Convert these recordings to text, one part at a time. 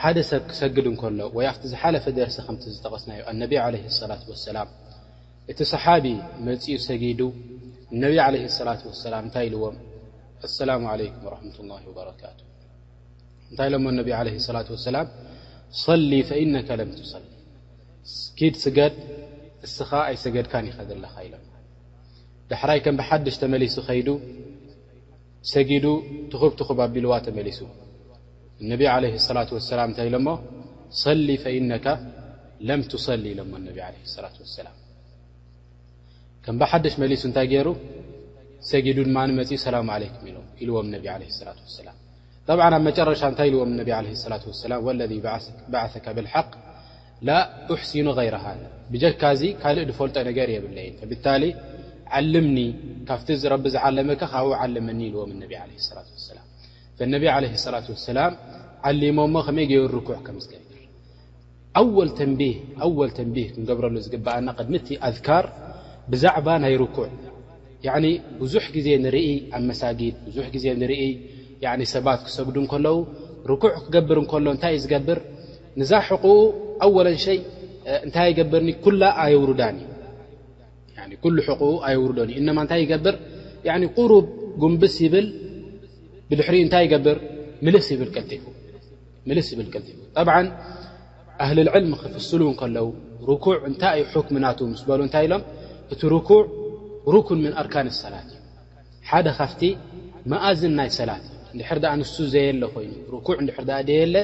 ሓደ ሰብ ክሰግድ እንከሎ ወይ ኣብቲ ዝሓለፈ ደርሲ ከምቲ ዝጠቐስናዮ ኣነቢ ዓለይሂ ሰላት ወሰላም እቲ ሰሓቢ መጺኡ ሰጊዱ እነቢ ዓለይሂ ሰላት ወሰላም እንታይ ኢልዎም ኣሰላሙ ዓለይኩም ወረሕመቱላሂ ወበረካቱ እንታይ ኢሎሞ እነቢ ዓለይሂ ሰላት ወሰላም ሰሊ ፈኢነከ ለም ትሰሊ ስኪድ ስገድ እስኻ ኣይሰገድካን ኢኻ ዘለኻ ኢሎም ዳሕራይ ከም ብሓድሽ ተመሊሱ ከይዱ ሰጊዱ ትኹብ ትኹብ ኣቢልዋ ተመሊሱ። እነቢ ዓለይሂ ሰላቱ ወሰላም እንታይ ኢሎሞ? ሰሊ ፈኢነከ ለም ቱሰሊ ኢሎሞ እነቢ ዓለይሂ ሰላቱ ወሰላም። ከም ብሓድሽ መሊሱ እንታይ ገይሩ? ሰጊዱ ድማ መጺኡ ሰላሙ ዓለይኩም ኢሎም ኢልዎም እነቢ ዓለይሂ ሰላቱ ወሰላም። ጠብዓን ኣብ መጨረሻ እንታይ ኢልዎም እነቢ ዓለይሂ ሰላቱ ወሰላም? ወለዚ በዓሰከ ብልሓቅ ላ ኡሕሲኑ ገይረ ሃዛ ብጀካ እዚ ካልእ ድፈልጦ ነገር የብለይን ፈብታሊ ዓልምኒ ካብቲ ረቢ ዝዓለመካ ካብኡ ዓልመኒ ኢልዎም ነቢ ዓለይሂ ሰላቱ ወሰላም ፈነቢ ዓለይሂ ሰላቱ ወሰላም ዓሊሞሞ ከመይ ገይሩ ርኩዕ ከም ዝገብር ኣወል ተንቢህ ኣወል ተንቢህ ክንገብረሉ ዝግብኣና ቅድሚ እቲ ኣዝካር ብዛዕባ ናይ ርኩዕ ያኒ ብዙሕ ግዜ ንርኢ ኣብ መሳጊድ ብዙሕ ግዜ ንርኢ ያኒ ሰባት ክሰግዱ እንከለዉ ርኩዕ ክገብር እንከሎ እንታይ እዩ ዝገብር ንዛ ሕቁኡ ኣወለን ሸይ እንታይ ይገብርን እዩ ኩላ ኣየውርዳን እዩ ያኒ ኩሉ ሕቁኡ ኣየውርዶን እዩ እነማ እንታይ ይገብር ያኒ ቁሩብ ጉንብስ ይብል ብድሕሪኡ እንታይ ይገብር ምልስ ይብል ቀልጢፉ ምልስ ይብል ቀልጢፉ ጠብዓን ኣህሊ ልዕልሚ ክፍስሉ እንከለዉ ርኩዕ እንታይ እዩ ሑክሚ ናቱ ምስ በሉ እንታይ ኢሎም እቲ ርኩዕ ሩኩን ምን ኣርካን ሰላት እዩ ሓደ ካብቲ መኣዝን ናይ ሰላት እዩ። እንድሕር ደኣ ንሱ ዘየለ ኮይኑ፣ ርኩዕ እንድሕር ደኣ ደየለ፣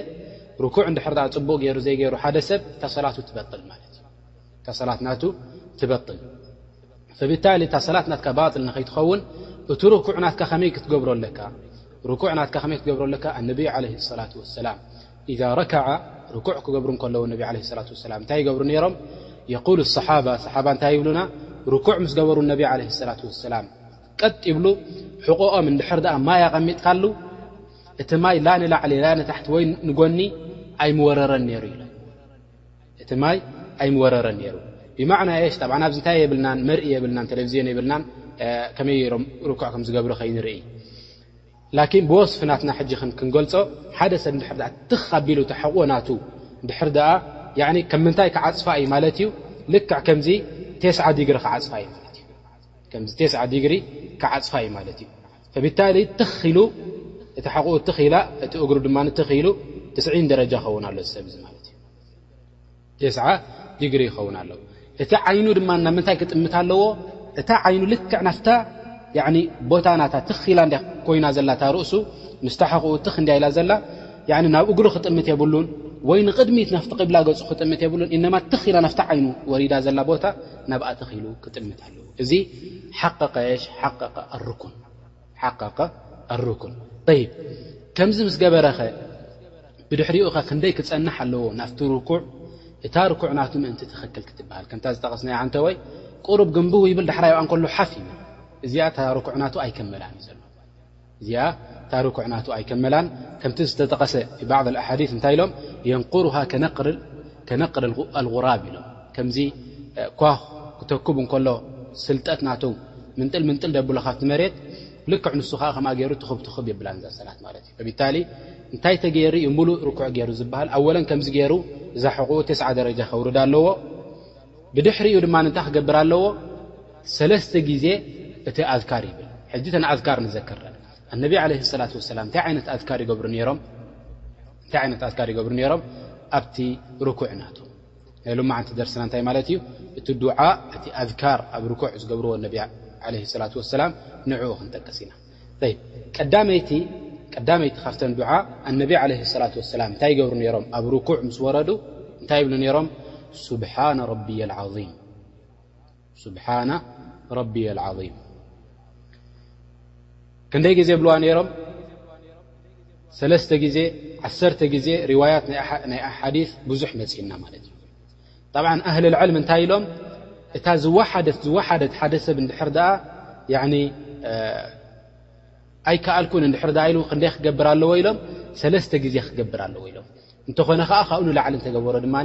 ርኩዕ እንድሕር ደኣ ጽቡቕ ገይሩ ዘይገይሩ ሓደ ሰብ፣ እታ ሰላቱ ትበጥል ማለት እዩ። እታ ሰላት ናቱ ትበጥል። ፈቢታሊ እታ ሰላት ናትካ ባጥል ንኸይትኸውን፣ እቲ ርኩዕ ናትካ ከመይ ክትገብሮ ኣለካ? ርኩዕ ናትካ ከመይ ክትገብሮ ኣለካ? ኣነብዩ ዓለይሂ ሰላቱ ወሰላም። ኢዛ ረከዐ ርኩዕ ክገብሩ እንከለዉ ነቢ ዓለይሂ ሰላቱ ወሰላም እንታይ ይገብሩ ነይሮም? የቁሉ ኣሰሓባ ሰሓባ እንታይ ይብሉና ርኩዕ ምስ ገበሩ ነቢ ዓለይሂ ሰላቱ ወሰላም ቀጥ ይብሉ ሕቖኦም እንድሕር ደኣ ማይ ኣቐሚጥካሉ እቲ ማይ ላ ንላዕሊ ላ ንታሕቲ ወይ ንጎኒ ኣይምወረረን ነይሩ ኢሎም እቲ ማይ ኣይምወረረን ነይሩ ብማዕና የሽ ጠብዓን ኣብዚ እንታይ የብልናን መርኢ የብልናን ቴሌቭዝዮን የብልናን ከመይ ርኩዕ ከም ዝገብሩ ከይንርኢ ላኪን ብወስፊ ናትና ሕጂ ክንገልጾ ሓደ ሰብ እንድሕር ደኣ ትኽ ኣቢሉ ተሕቕዎ ናቱ እንድሕር ደኣ ያኒ ከም ምንታይ ክዓጽፋ እዩ ማለት እዩ ልክዕ ከምዚ ቴስዓ ዲግሪ ክዓጽፋ እዩ ማለት እዩ ከምዚ ቴስዓ ዲግሪ ክዓጽፋ እዩ ማለት እዩ ፈቢታሊ ትኽ ኢሉ እቲ ሕቕኡ ትኽ ኢላ እቲ እግሩ ድማ ትኽ ኢሉ ትስዒን ደረጃ ክኸውን ኣሎ እዚ ሰብ እዚ ማለት እዩ ቴስዓ ዲግሪ ይኸውን ኣሎ እቲ ዓይኑ ድማ ናብ ምንታይ ክጥምት ኣለዎ እታ ዓይኑ ልክዕ ናፍታ ያኒ ቦታ ናታ ትኽ ኢላ እንድያ ኮይና ዘላ እታ ርእሱ ምስታ ሕቑኡ ትኽ እንድያ ኢላ ዘላ ያኒ ናብ እግሩ ክጥምት የብሉን ወይ ንቕድሚት ናፍቲ ቂብላ ገጹ ክጥምት የብሉን እነማ ትኽ ኢላ ናፍታ ዓይኑ ወሪዳ ዘላ ቦታ ናብኣ ትኽ ኢሉ ክጥምት ኣለዎ እዚ ሓቀቀ እሽ ሓቀቀ ኣርኩን ሓቀቀ ኣሩኩን ይ ከምዚ ምስ ገበረኸ ብድሕሪኡ ኸ ክንደይ ክፀንሕ ኣለዎ ናፍቲ ርኩዕ እታ ርኩዕ ናቱ ምእንቲ ትኽክል ክትበሃል ከምታ ዝጠቐስናያ ዓንተ ወይ ቁሩብ ግንብው ይብል ዳሕራይ ኣብኣ እንከሎ ሓፍ ይብል እዚኣ እታ ርኩዕ ናቱ ኣይከመላን እዩ ዘሎ እዚኣ እታ ርኩዕ ናቱ ኣይከመላን ከምቲ ዝተጠቐሰ ፊ ባዕድ ኣሓዲት እንታይ ኢሎም የንቁሩሃ ከነቅሪ ኣልጉራብ ኢሎም ከምዚ ኳኽ ክተኩብ እንከሎ ስልጠት ናቱ ምንጥል ምንጥል ደብሎ ካብቲ መሬት፣ ልክዕ ንሱ ከኣ ከምኣ ገይሩ ትኹብ ትኹብ የብላን እዛ ሰላት ማለት እዩ። ፈቢታሊ እንታይ ተገይሩ እዩ ምሉእ ርኩዕ ገይሩ ዝበሃል፣ ኣወለን ከምዚ ገይሩ እዛ ሕቝኡ ተስዓ ደረጃ ከውርዳ ኣለዎ፣ ብድሕሪኡ ድማ እንታይ ክገብር ኣለዎ፣ ሰለስተ ግዜ እቲ ኣዝካር ይብል። ሕጂ እተን ኣዝካር ንዘክረን። ኣነቢ ዓለይሂ ሰላቱ ወሰላም እንታይ ዓይነት ኣዝካር ይገብሩ ነይሮም? እንታይ ዓይነት ኣዝካር ይገብሩ ነይሮም? ኣብቲ ርኩዕ ናቱ። ናይ ሎማዓንቲ ደርስና እንታይ ማለት እዩ እቲ ዱዓ እቲ ኣዝካር ኣብ ርኩዕ ዝገብርዎ ነቢ ዓለይሂ ሰላቱ ወሰላም ንዕኡ ክንጠቅስ ኢና ጠይብ ቀዳመይቲ ቀዳመይቲ ካብተን ዱዓ ኣነቢ ዓለይሂ ሰላቱ ወሰላም እንታይ ይገብሩ ነይሮም ኣብ ርኩዕ ምስ ወረዱ እንታይ ይብሉ ነይሮም ሱብሓነ ረቢየል ዓዚም ሱብሓና ረቢየል ዓዚም ክንደይ ግዜ ይብልዋ ነይሮም ሰለስተ ግዜ ዓሰርተ ግዜ ርዋያት ናይ ኣሓዲስ ብዙሕ መፅእና ማለት እዩ ጠብዓ ኣህል ልዕልም እንታይ ኢሎም እታ ዝወሓደት ዝወሓደት ሓደ ሰብ እንድሕር ድኣ ኣይከኣልኩን እንድሕር ድኣ ኢሉ ክንደይ ክገብር ኣለዎ ኢሎም ሰለስተ ግዜ ክገብር ኣለዎ ኢሎም እንተኾነ ከዓ ካብኡ ንላዕሊ እንተገበሮ ድማ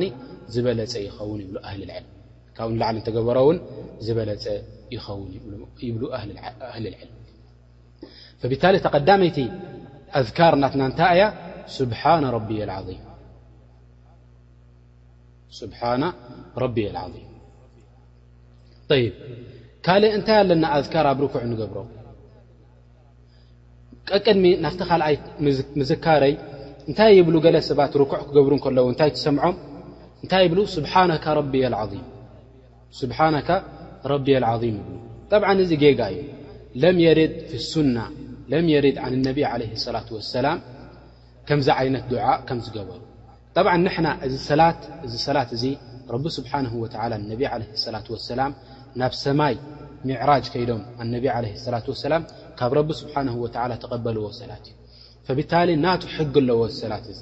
ዝበለፀ ይኸውን ይብሉ ኣህል ልዕልም ካብኡ ንላዕሊ እንተገበሮ እውን ዝበለፀ ይኸውን ይብሉ ኣህሊ ልዕልም ፈብታሊ ተቀዳመይቲ ኣዝካር ናትና እንታይ እያ ስብሓ ረቢ ዓም ስብሓና ረቢ ዓም ይብ ካልእ እንታይ ኣለና ኣዝካር ኣብ ርኩዕ ንገብሮ ቀቅድሚ ናብቲ ካልኣይ ምዝካረይ እንታይ ይብሉ ገለ ሰባት ርኩዕ ክገብሩ እንከለዉ እንታይ ትሰምዖም እንታይ ይብሉ ስብሓናካ ረቢየ ዓም ስብሓናካ ረቢየ ዓም ይብሉ ጠብዓን እዚ ጌጋ እዩ ለም የርድ ፊ ሱና ለም የርድ ዓን ነቢ ዓለ ሰላት ወሰላም ከምዚ ዓይነት ዱዓ ከም ዝገበሩ ጠብዓን ንሕና እዚ ሰላት እዚ ሰላት እዚ ረቢ ስብሓነሁ ወተዓላ ንነቢ ዓለይሂ ሰላቱ ወሰላም ናብ ሰማይ ሚዕራጅ ከይዶም ኣነቢ ዓለይሂ ሰላቱ ወሰላም ካብ ረቢ ስብሓነሁ ወተዓላ ተቐበልዎ ሰላት እዩ። ፈቢታሊ ናቱ ሕጊ ኣለዎ እዚ ሰላት እዚ።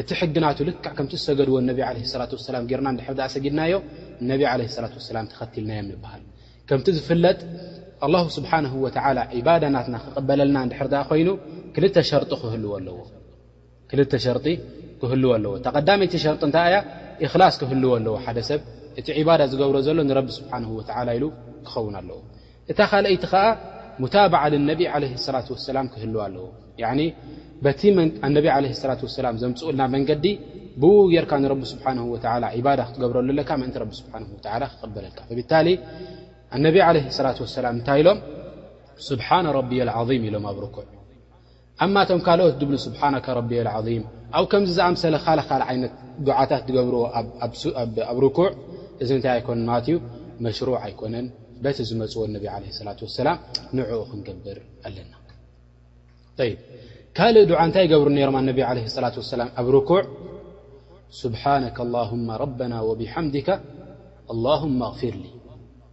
እቲ ሕጊ ናቱ ልክዕ ከምቲ ዝሰገድዎ ንነቢ ዓለይሂ ሰላቱ ወሰላም ጌርና እንድሕር ደኣ ሰጊድናዮ ንነቢ ዓለይሂ ሰላቱ ወሰላም ተኸቲልናዮም ንበሃል። ከምቲ ዝፍለጥ ኣላሁ ስብሓነሁ ወተዓላ ዒባዳ ናትና ክቕበለልና እንድሕር ደኣ ኮይኑ ክልተ ሸርጢ ክህልዎ ኣለዎ። ክልተ ሸርጢ ክህልዎ ኣለዎ። እታ ቀዳመይቲ ሸርጢ እንታይ እያ? ኢኽላስ ክህልዎ ኣለዎ። ሓደ ሰብ እቲ ዒባዳ ዝገብሮ ዘሎ ንረቢ ስብሓነሁ ወተዓላ ኢሉ ክኸውን ኣለዎ። እታ ካልኣይቲ ከኣ ሙታብዓ ልነቢ ዓለይሂ ሰላቱ ወሰላም ክህልዋ ኣለዎ። ያዕኒ በቲ ኣነቢ ዓለይሂ ሰላቱ ወሰላም ዘምጽኡልና መንገዲ ብኡ ጌርካ ንረቢ ስብሓነሁ ወተዓላ ዒባዳ ክትገብረሉ ኣለካ ምእንቲ ረቢ ስብሓነሁ ወተዓላ ክቕበለልካ። ፈቢታሊ ኣነቢ ዓለይሂ ሰላቱ ወሰላም እንታይ ኢሎም? ሱብሓነ ረቢየል ዓዚም ኢሎም ኣብ ርኩዕ። ኣማ እቶም ካልኦት ድብሉ ስብሓነከ ረቢየል ዓዚም ኣብ ከምዚ ዝኣምሰለ ካል ካል ዓይነት ዱዓታት ድገብርዎ ኣብ ርኩዕ እዚ እንታይ ኣይኮነን ማለት እዩ መሽሩዕ ኣይኮነን በቲ ዝመጽዎ ነቢ ዓለይሂ ሰላቱ ወሰላም ንዕኡ ክንገብር ኣለና ጠይብ ካልእ ዱዓ እንታይ ይገብሩ ነይሮም ኣነቢ ዓለይሂ ሰላቱ ወሰላም ኣብ ርኩዕ ስብሓነከ ኣላሁመ ረበና ወቢሓምዲከ ኣላሁመ ኣግፊርሊ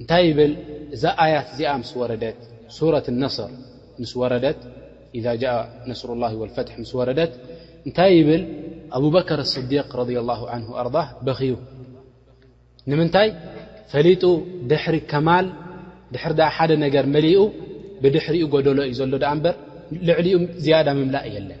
እንታይ ይብል እዛ ኣያት እዚኣ ምስ ወረደት ሱረት ነስር ምስ ወረደት ኢዛ ጃኣ ነስሩላሂ ወልፈትሒ ምስ ወረደት እንታይ ይብል ኣቡበከር ስዲቅ ረድየላሁ ዐንሁ ኣርዳህ በኽዩ ንምንታይ ፈሊጡ ድሕሪ ከማል ድሕሪ ድኣ ሓደ ነገር መሊኡ ብድሕሪኡ ጎደሎ እዩ ዘሎ ድኣ እምበር ልዕሊኡ ዝያዳ ምምላእ የለን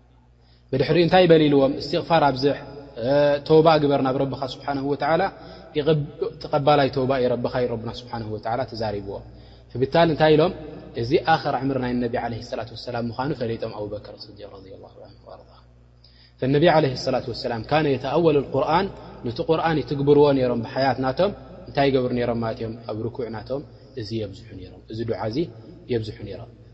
ብድሕሪኡ እንታይ በል ኢልዎም እስትቕፋር ኣብዝሕ ተባ ግበር ናብ ረብኻ ስብሓን ወላ ተቐባላይ ተባ ዩ ረብኻ ዩ ረና ስብሓን ወ ተዛሪብዎም ብታል እንታይ ኢሎም እዚ ኣክር ዕምር ናይ ነቢ ለ ላ ሰላም ምዃኑ ፈለጦም ኣብበከር ስዲቅ ረ ላ ነቢ ለ ላ ሰላም ካነ የተኣወል ቁርን ነቲ ቁርን ይትግብርዎ ነሮም ብሓያት ናቶም እንታይ ይገብሩ ነሮም ማለት እዮም ኣብ ርኩዕ ናቶም እዚ የብዝሑ ነሮም እዚ ዱዓ እዚ የብዝሑ ነሮም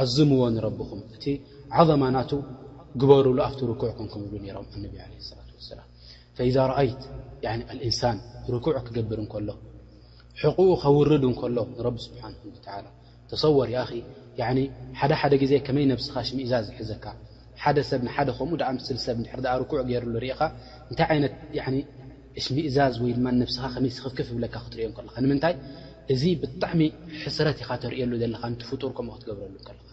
ዓዝምዎ ንረብኹም እቲ ዓዘማ ናቱ ግበሩሉ ኣብቲ ርኩዕ ኮንኩም ይብሉ ነሮም ኣነቢ ለ ላ ሰላም ፈኢዛ ረኣይት ኣልእንሳን ርኩዕ ክገብር እንከሎ ሕቕኡ ከውርድ እንከሎ ንረቢ ስብሓን ወተላ ተሰወር ይኣኺ ሓደ ሓደ ግዜ ከመይ ነብስኻ ሽምእዛ ዝሕዘካ ሓደ ሰብ ንሓደ ከምኡ ዳኣ ምስል ሰብ ንድሕር ዳኣ ርኩዕ ገይሩሉ ርኢኻ እንታይ ዓይነት እሽሚእዛዝ ወይ ድማ ንነብስኻ ከመይ ስኽፍክፍ ይብለካ ክትርእዮ ከለኻ ንምንታይ እዚ ብጣዕሚ ሕስረት ኢኻ ተርእየሉ ዘለኻ ነቲ ፍጡር ከምኡ ክትገብረሉ ከለኻ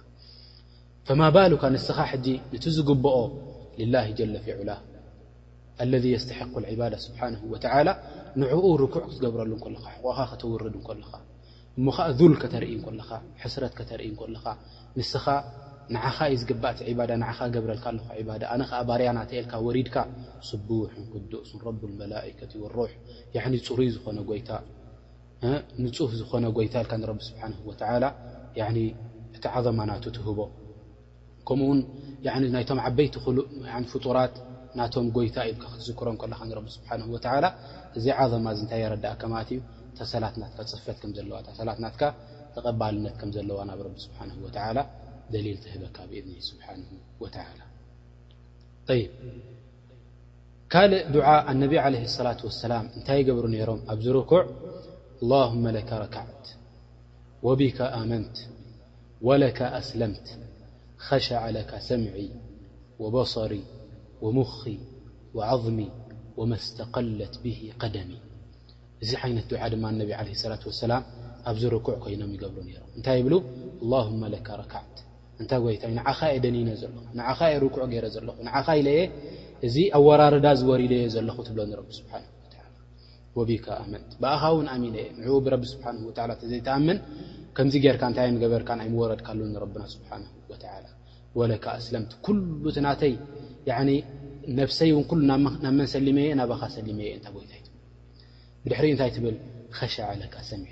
ፈማ ባሉካ ንስኻ ሕጂ ነቲ ዝግብኦ ሊላሂ ጀለ ፊ ዑላህ ኣለዚ የስተሒቁ ልዕባዳ ስብሓነሁ ወተዓላ ንዕኡ ርኩዕ ክትገብረሉ ከለኻ ሕቖኻ ከተውርድ ከለኻ እሞ ኸኣ ዙል ከተርኢ እንከለኻ፣ ሕስረት ከተርኢ እንከለኻ፣ ንስኻ ንዓኻ እዩ ዝግባእ እቲ ዒባዳ፣ ንዓኻ እገብረልካ ኣለኹ ዒባዳ፣ ኣነ ኸኣ ባርያ ናተይ እልካ ወሪድካ፣ ስቡሑን ቁዱሱን ረቡል መላኢከቲ ወሩሕ፣ ያዕኒ ጽሩይ ዝኾነ ጎይታ፣ ንጹህ ዝኾነ ጎይታ ኢልካ ንረቢ ስብሓነሁ ወተዓላ ያዕኒ እቲ ዓዘማ ናቱ ትህቦ ከምኡውን ያኒ ናይቶም ዓበይቲ ኹሉቅ ፍጡራት ናቶም ጎይታ ኢልካ ክትዝክሮም ከለኻ ንረቢ ስብሓነሁ ወተዓላ እዚ ዓዘማ እዚ እንታይ የረድኣካ ማለት እዩ እታ ሰላት ናትካ ፅፈት ከም ዘለዋ እታ ሰላት ናትካ ተቀባልነት ከም ዘለዋ ናብ ረቢ ስብሓነሁ ወተዓላ ደሊል ትህበካ ብኢዝኒሂ ስብሓነሁ ወተዓላ ጠይብ ካልእ ዱዓ ኣነቢ ዓለይሂ ሰላቱ ወሰላም እንታይ ይገብሩ ነይሮም ኣብዚ ርኩዕ ኣላሁመ ለከ ረከዕት ወቢከ ኣመንት ወለካ ኣስለምት ኸሸዐ ለካ ሰምዒ ወበሰሪ ወሙኺ ወዓዝሚ ወመስተቀለት ብሂ ቀደሚ እዚ ዓይነት ዱዓ ድማ ነቢ ዓለይሂ ሰላቱ ወሰላም ኣብዚ ርኩዕ ኮይኖም ይገብሩ ነይሮም እንታይ ይብሉ ኣላሁመ ለካ ረከዕት ኣንታ ጎይታይ ንዓኻ እየ ደኒነ ዘለኹ ንዓኻ እየ ርኩዕ ገይረ ዘለኹ ንዓኻ ኢለ እየ እዚ ኣወራርዳ እዚ ወሪደዮ ዘለኹ ትብሎ ንረቢ ስብሓነሁ ወተዓላ ወቢከ ኣመንት ብኣኻ እውን ኣሚነ እየ ንዕኡ ብረቢ ስብሓነሁ ወተዓላ ተዘይትኣምን ከምዚ ጌርካ እንታይ ኣይምገበርካን ኣይምወረድካሉን ንረብና ስብሓነሁ ወተዓላ ወለከ ኣስለምት ኩሉ እቲ ናተይ ያዕኒ ነብሰይ እውን ኩሉ ናብ መን ሰሊመ እየ ናባኻ ሰሊመ እየ እንታ ጎይታይ ትብል ብድሕሪኡ እንታይ ትብል ኸሸዐ ለካ ሰምዒ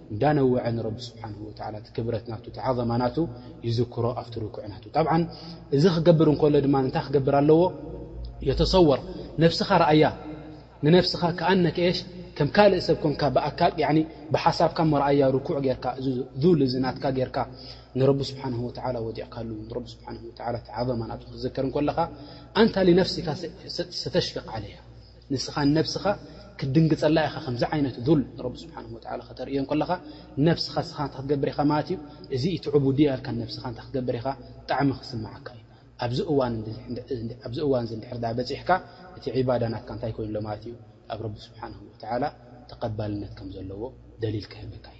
እንዳነወዐ ንረቢ ስብሓነሁ ወተዓላ እቲ ክብረት ናቱ እቲ ዓዘማ ናቱ ይዝክሮ ኣብቲ ርኩዕ ናቱ ጠብዓን እዚ ክገብር እንከሎ ድማ እንታይ ክገብር ኣለዎ የተሰወር ነብስኻ ረኣያ ንነብስኻ ከኣነክ ኤሽ ከም ካልእ ሰብ ኮንካ ብኣካል ያኒ ብሓሳብካ እሞ ረኣያ ርኩዕ ጌርካ እዚ ዙል እዚ ናትካ ጌርካ ንረቢ ስብሓነሁ ወተዓላ ወዲቕካሉ ንረቢ ስብሓነሁ ወተዓላ እቲ ዓዘማ ናቱ ክትዝክር እንከለኻ ኣንታ ሊነፍሲካ ሰተሽፍቅ ዓለይሃ ንስኻ ንነብስኻ ክትድንግጸላ ኢኻ ከምዚ ዓይነት ዙል ንረቢ ስብሓነሁ ወተዓላ ከተርእዮ እንከለኻ ንነብስኻ ንስኻ እንታይ ክትገብር ኢኻ ማለት እዩ እዚ እቲ ዑቡድያ ኢልካ ንነብስኻ እንታይ ክትገብር ኢኻ ጣዕሚ ክስመዓካ እዩ ኣብዚ እዋን ኣብዚ እዋን እዚ እንድሕር ድኣ በጺሕካ እቲ ዒባዳ ናትካ እንታይ ኮይኑ ኣሎ ማለት እዩ ኣብ ረቢ ስብሓነሁ ወተዓላ ተቐባልነት ከም ዘለዎ ደሊል ክህበካ እዩ።